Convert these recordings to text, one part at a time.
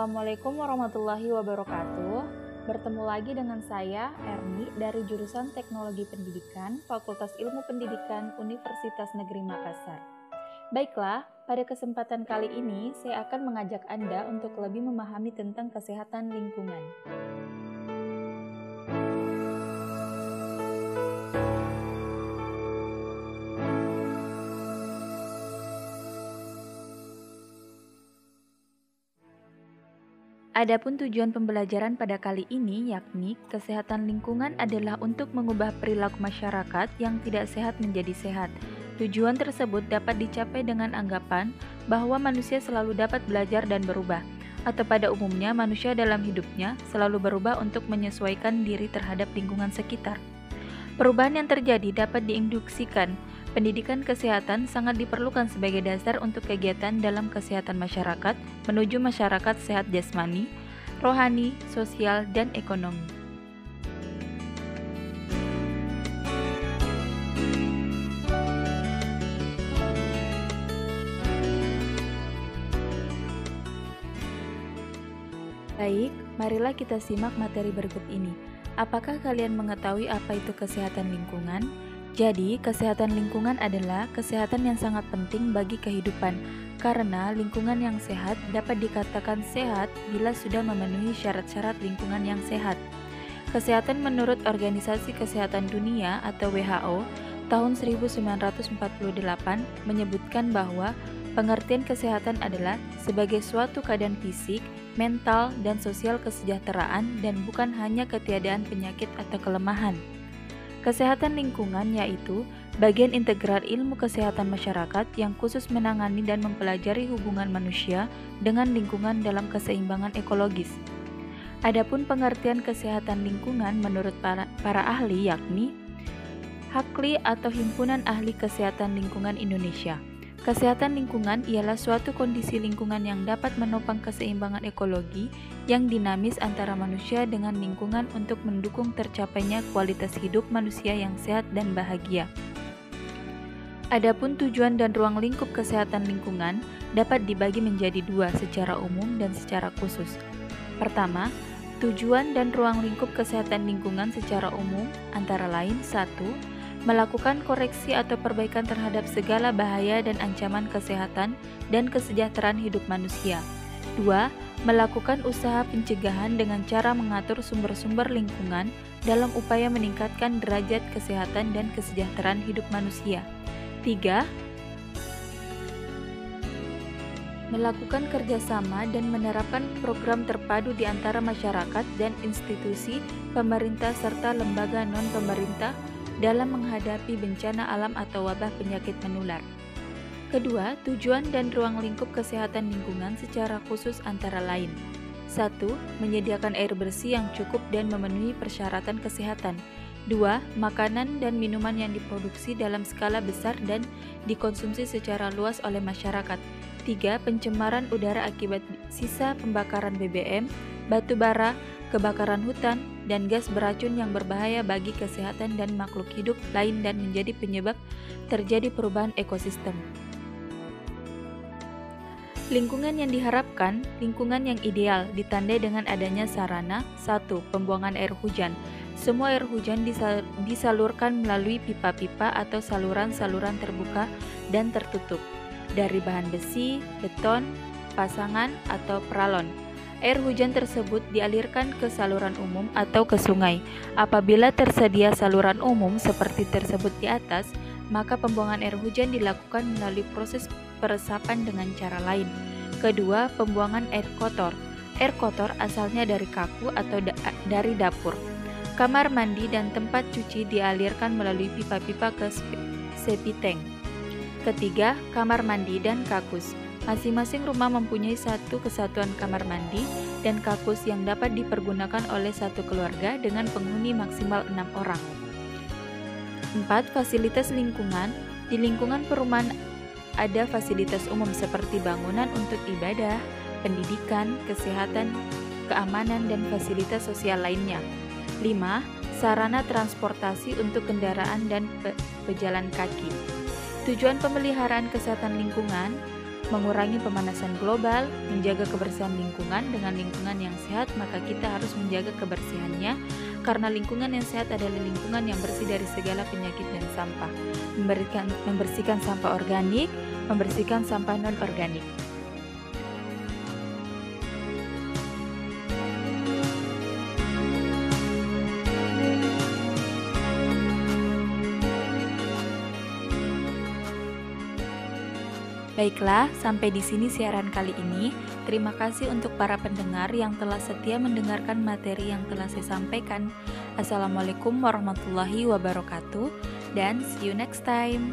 Assalamualaikum warahmatullahi wabarakatuh. Bertemu lagi dengan saya, Erni, dari jurusan Teknologi Pendidikan, Fakultas Ilmu Pendidikan, Universitas Negeri Makassar. Baiklah, pada kesempatan kali ini saya akan mengajak Anda untuk lebih memahami tentang kesehatan lingkungan. Adapun tujuan pembelajaran pada kali ini yakni kesehatan lingkungan adalah untuk mengubah perilaku masyarakat yang tidak sehat menjadi sehat. Tujuan tersebut dapat dicapai dengan anggapan bahwa manusia selalu dapat belajar dan berubah, atau pada umumnya manusia dalam hidupnya selalu berubah untuk menyesuaikan diri terhadap lingkungan sekitar. Perubahan yang terjadi dapat diinduksikan. Pendidikan kesehatan sangat diperlukan sebagai dasar untuk kegiatan dalam kesehatan masyarakat menuju masyarakat sehat jasmani, rohani, sosial, dan ekonomi. Baik, marilah kita simak materi berikut ini. Apakah kalian mengetahui apa itu kesehatan lingkungan? Jadi, kesehatan lingkungan adalah kesehatan yang sangat penting bagi kehidupan, karena lingkungan yang sehat dapat dikatakan sehat bila sudah memenuhi syarat-syarat lingkungan yang sehat. Kesehatan menurut Organisasi Kesehatan Dunia atau WHO tahun 1948 menyebutkan bahwa pengertian kesehatan adalah sebagai suatu keadaan fisik, mental, dan sosial kesejahteraan dan bukan hanya ketiadaan penyakit atau kelemahan. Kesehatan lingkungan yaitu bagian integral ilmu kesehatan masyarakat yang khusus menangani dan mempelajari hubungan manusia dengan lingkungan dalam keseimbangan ekologis. Adapun pengertian kesehatan lingkungan menurut para, para ahli yakni HAKLI atau Himpunan Ahli Kesehatan Lingkungan Indonesia. Kesehatan lingkungan ialah suatu kondisi lingkungan yang dapat menopang keseimbangan ekologi yang dinamis antara manusia dengan lingkungan untuk mendukung tercapainya kualitas hidup manusia yang sehat dan bahagia. Adapun tujuan dan ruang lingkup kesehatan lingkungan dapat dibagi menjadi dua secara umum dan secara khusus. Pertama, tujuan dan ruang lingkup kesehatan lingkungan secara umum antara lain satu melakukan koreksi atau perbaikan terhadap segala bahaya dan ancaman kesehatan dan kesejahteraan hidup manusia. 2. Melakukan usaha pencegahan dengan cara mengatur sumber-sumber lingkungan dalam upaya meningkatkan derajat kesehatan dan kesejahteraan hidup manusia. 3. Melakukan kerjasama dan menerapkan program terpadu di antara masyarakat dan institusi, pemerintah, serta lembaga non-pemerintah dalam menghadapi bencana alam atau wabah penyakit menular. Kedua, tujuan dan ruang lingkup kesehatan lingkungan secara khusus antara lain. 1. Menyediakan air bersih yang cukup dan memenuhi persyaratan kesehatan. 2. Makanan dan minuman yang diproduksi dalam skala besar dan dikonsumsi secara luas oleh masyarakat. 3. Pencemaran udara akibat sisa pembakaran BBM, batu bara, kebakaran hutan, dan gas beracun yang berbahaya bagi kesehatan dan makhluk hidup lain dan menjadi penyebab terjadi perubahan ekosistem. Lingkungan yang diharapkan, lingkungan yang ideal ditandai dengan adanya sarana 1. Pembuangan air hujan. Semua air hujan disalurkan melalui pipa-pipa atau saluran-saluran terbuka dan tertutup dari bahan besi, beton, pasangan, atau peralon Air hujan tersebut dialirkan ke saluran umum atau ke sungai. Apabila tersedia saluran umum seperti tersebut di atas, maka pembuangan air hujan dilakukan melalui proses peresapan dengan cara lain. Kedua, pembuangan air kotor. Air kotor asalnya dari kaku atau da dari dapur. Kamar mandi dan tempat cuci dialirkan melalui pipa-pipa ke septic tank. Ketiga, kamar mandi dan kakus. Masing-masing rumah mempunyai satu kesatuan kamar mandi dan kakus yang dapat dipergunakan oleh satu keluarga dengan penghuni maksimal enam orang. 4. Fasilitas lingkungan Di lingkungan perumahan ada fasilitas umum seperti bangunan untuk ibadah, pendidikan, kesehatan, keamanan, dan fasilitas sosial lainnya. 5. Sarana transportasi untuk kendaraan dan pe pejalan kaki. Tujuan pemeliharaan kesehatan lingkungan mengurangi pemanasan global, menjaga kebersihan lingkungan dengan lingkungan yang sehat, maka kita harus menjaga kebersihannya karena lingkungan yang sehat adalah lingkungan yang bersih dari segala penyakit dan sampah. Memberikan, membersihkan sampah organik, membersihkan sampah non-organik. Baiklah, sampai di sini siaran kali ini. Terima kasih untuk para pendengar yang telah setia mendengarkan materi yang telah saya sampaikan. Assalamualaikum warahmatullahi wabarakatuh, dan see you next time.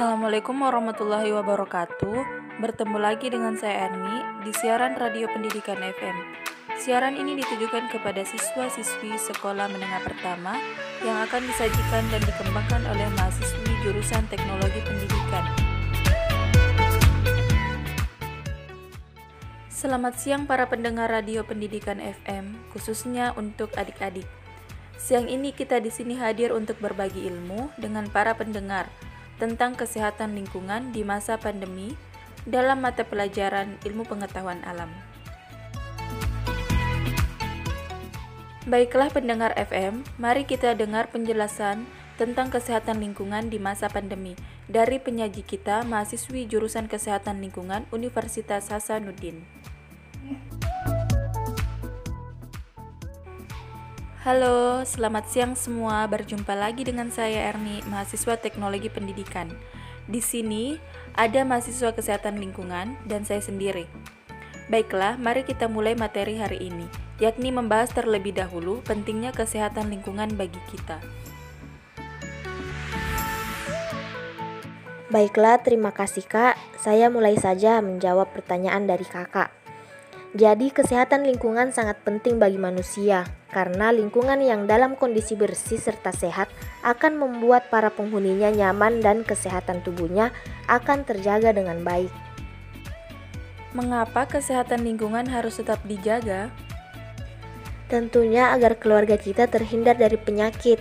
Assalamualaikum warahmatullahi wabarakatuh. Bertemu lagi dengan saya Erni di siaran Radio Pendidikan FM. Siaran ini ditujukan kepada siswa-siswi sekolah menengah pertama yang akan disajikan dan dikembangkan oleh mahasiswi jurusan Teknologi Pendidikan. Selamat siang para pendengar Radio Pendidikan FM, khususnya untuk adik-adik. Siang ini kita di sini hadir untuk berbagi ilmu dengan para pendengar tentang kesehatan lingkungan di masa pandemi dalam mata pelajaran Ilmu Pengetahuan Alam. Baiklah pendengar FM, mari kita dengar penjelasan tentang kesehatan lingkungan di masa pandemi dari penyaji kita mahasiswi jurusan Kesehatan Lingkungan Universitas Hasanuddin. Halo, selamat siang semua. Berjumpa lagi dengan saya Erni, mahasiswa Teknologi Pendidikan. Di sini ada mahasiswa Kesehatan Lingkungan dan saya sendiri. Baiklah, mari kita mulai materi hari ini, yakni membahas terlebih dahulu pentingnya kesehatan lingkungan bagi kita. Baiklah, terima kasih Kak. Saya mulai saja menjawab pertanyaan dari Kakak. Jadi, kesehatan lingkungan sangat penting bagi manusia karena lingkungan yang dalam kondisi bersih serta sehat akan membuat para penghuninya nyaman dan kesehatan tubuhnya akan terjaga dengan baik. Mengapa kesehatan lingkungan harus tetap dijaga? Tentunya agar keluarga kita terhindar dari penyakit,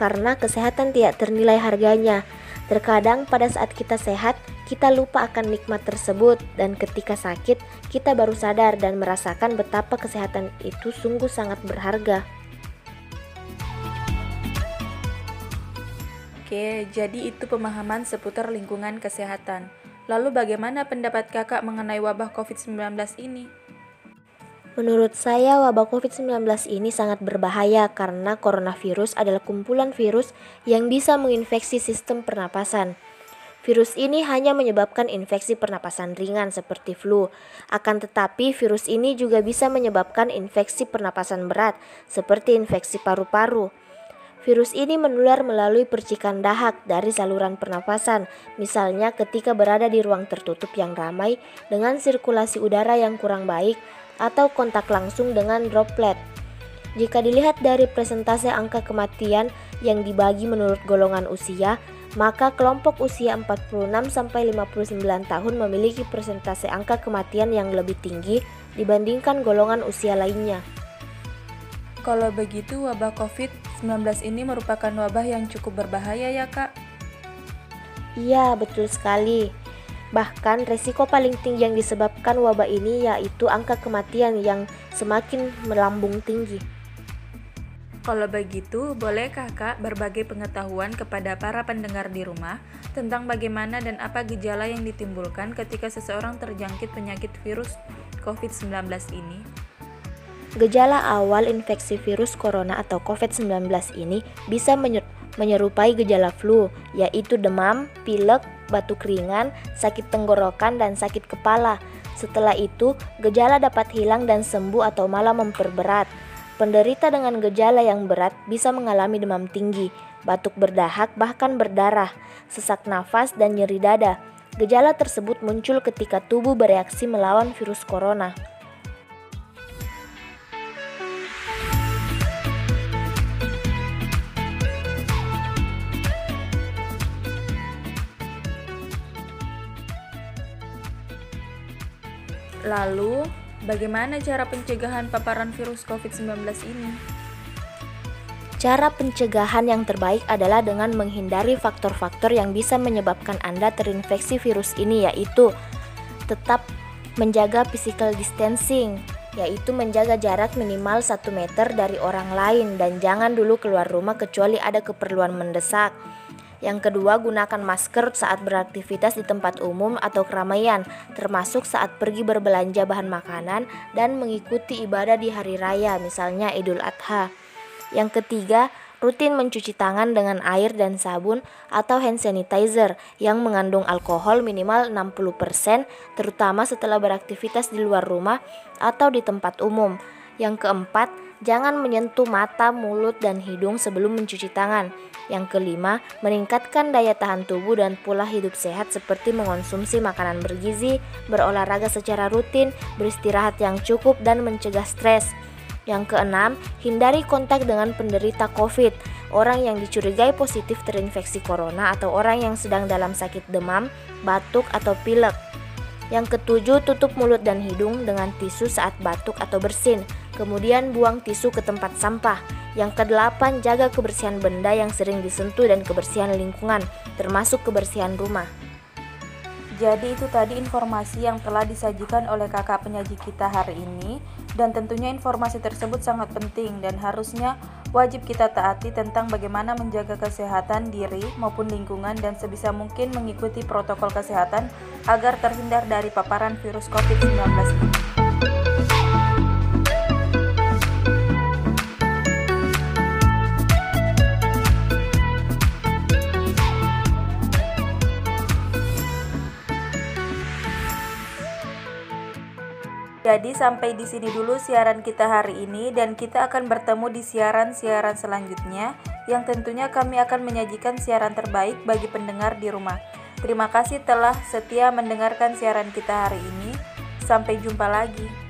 karena kesehatan tidak ternilai harganya. Terkadang pada saat kita sehat, kita lupa akan nikmat tersebut dan ketika sakit, kita baru sadar dan merasakan betapa kesehatan itu sungguh sangat berharga. Oke, jadi itu pemahaman seputar lingkungan kesehatan. Lalu bagaimana pendapat kakak mengenai wabah COVID-19 ini? Menurut saya, wabah COVID-19 ini sangat berbahaya karena coronavirus adalah kumpulan virus yang bisa menginfeksi sistem pernapasan. Virus ini hanya menyebabkan infeksi pernapasan ringan seperti flu. Akan tetapi, virus ini juga bisa menyebabkan infeksi pernapasan berat seperti infeksi paru-paru. Virus ini menular melalui percikan dahak dari saluran pernapasan, misalnya ketika berada di ruang tertutup yang ramai dengan sirkulasi udara yang kurang baik atau kontak langsung dengan droplet. Jika dilihat dari presentase angka kematian yang dibagi menurut golongan usia, maka kelompok usia 46 sampai 59 tahun memiliki persentase angka kematian yang lebih tinggi dibandingkan golongan usia lainnya. Kalau begitu, wabah COVID-19 ini merupakan wabah yang cukup berbahaya ya, Kak? Iya, betul sekali. Bahkan resiko paling tinggi yang disebabkan wabah ini yaitu angka kematian yang semakin melambung tinggi. Kalau begitu, boleh kakak berbagi pengetahuan kepada para pendengar di rumah tentang bagaimana dan apa gejala yang ditimbulkan ketika seseorang terjangkit penyakit virus COVID-19 ini? Gejala awal infeksi virus corona atau COVID-19 ini bisa menyerupai gejala flu, yaitu demam, pilek, batuk ringan, sakit tenggorokan, dan sakit kepala. Setelah itu, gejala dapat hilang dan sembuh atau malah memperberat. Penderita dengan gejala yang berat bisa mengalami demam tinggi, batuk berdahak, bahkan berdarah, sesak nafas, dan nyeri dada. Gejala tersebut muncul ketika tubuh bereaksi melawan virus corona. Lalu, bagaimana cara pencegahan paparan virus COVID-19 ini? Cara pencegahan yang terbaik adalah dengan menghindari faktor-faktor yang bisa menyebabkan Anda terinfeksi virus ini yaitu tetap menjaga physical distancing, yaitu menjaga jarak minimal 1 meter dari orang lain dan jangan dulu keluar rumah kecuali ada keperluan mendesak. Yang kedua, gunakan masker saat beraktivitas di tempat umum atau keramaian, termasuk saat pergi berbelanja bahan makanan dan mengikuti ibadah di hari raya, misalnya Idul Adha. Yang ketiga, rutin mencuci tangan dengan air dan sabun atau hand sanitizer yang mengandung alkohol minimal 60% terutama setelah beraktivitas di luar rumah atau di tempat umum. Yang keempat, jangan menyentuh mata, mulut, dan hidung sebelum mencuci tangan. Yang kelima, meningkatkan daya tahan tubuh dan pola hidup sehat seperti mengonsumsi makanan bergizi, berolahraga secara rutin, beristirahat yang cukup, dan mencegah stres. Yang keenam, hindari kontak dengan penderita COVID, orang yang dicurigai positif terinfeksi corona atau orang yang sedang dalam sakit demam, batuk, atau pilek. Yang ketujuh, tutup mulut dan hidung dengan tisu saat batuk atau bersin. Kemudian buang tisu ke tempat sampah. Yang kedelapan, jaga kebersihan benda yang sering disentuh dan kebersihan lingkungan, termasuk kebersihan rumah. Jadi itu tadi informasi yang telah disajikan oleh kakak penyaji kita hari ini dan tentunya informasi tersebut sangat penting dan harusnya wajib kita taati tentang bagaimana menjaga kesehatan diri maupun lingkungan dan sebisa mungkin mengikuti protokol kesehatan agar terhindar dari paparan virus COVID-19 ini. Jadi sampai di sini dulu siaran kita hari ini dan kita akan bertemu di siaran-siaran selanjutnya yang tentunya kami akan menyajikan siaran terbaik bagi pendengar di rumah. Terima kasih telah setia mendengarkan siaran kita hari ini. Sampai jumpa lagi.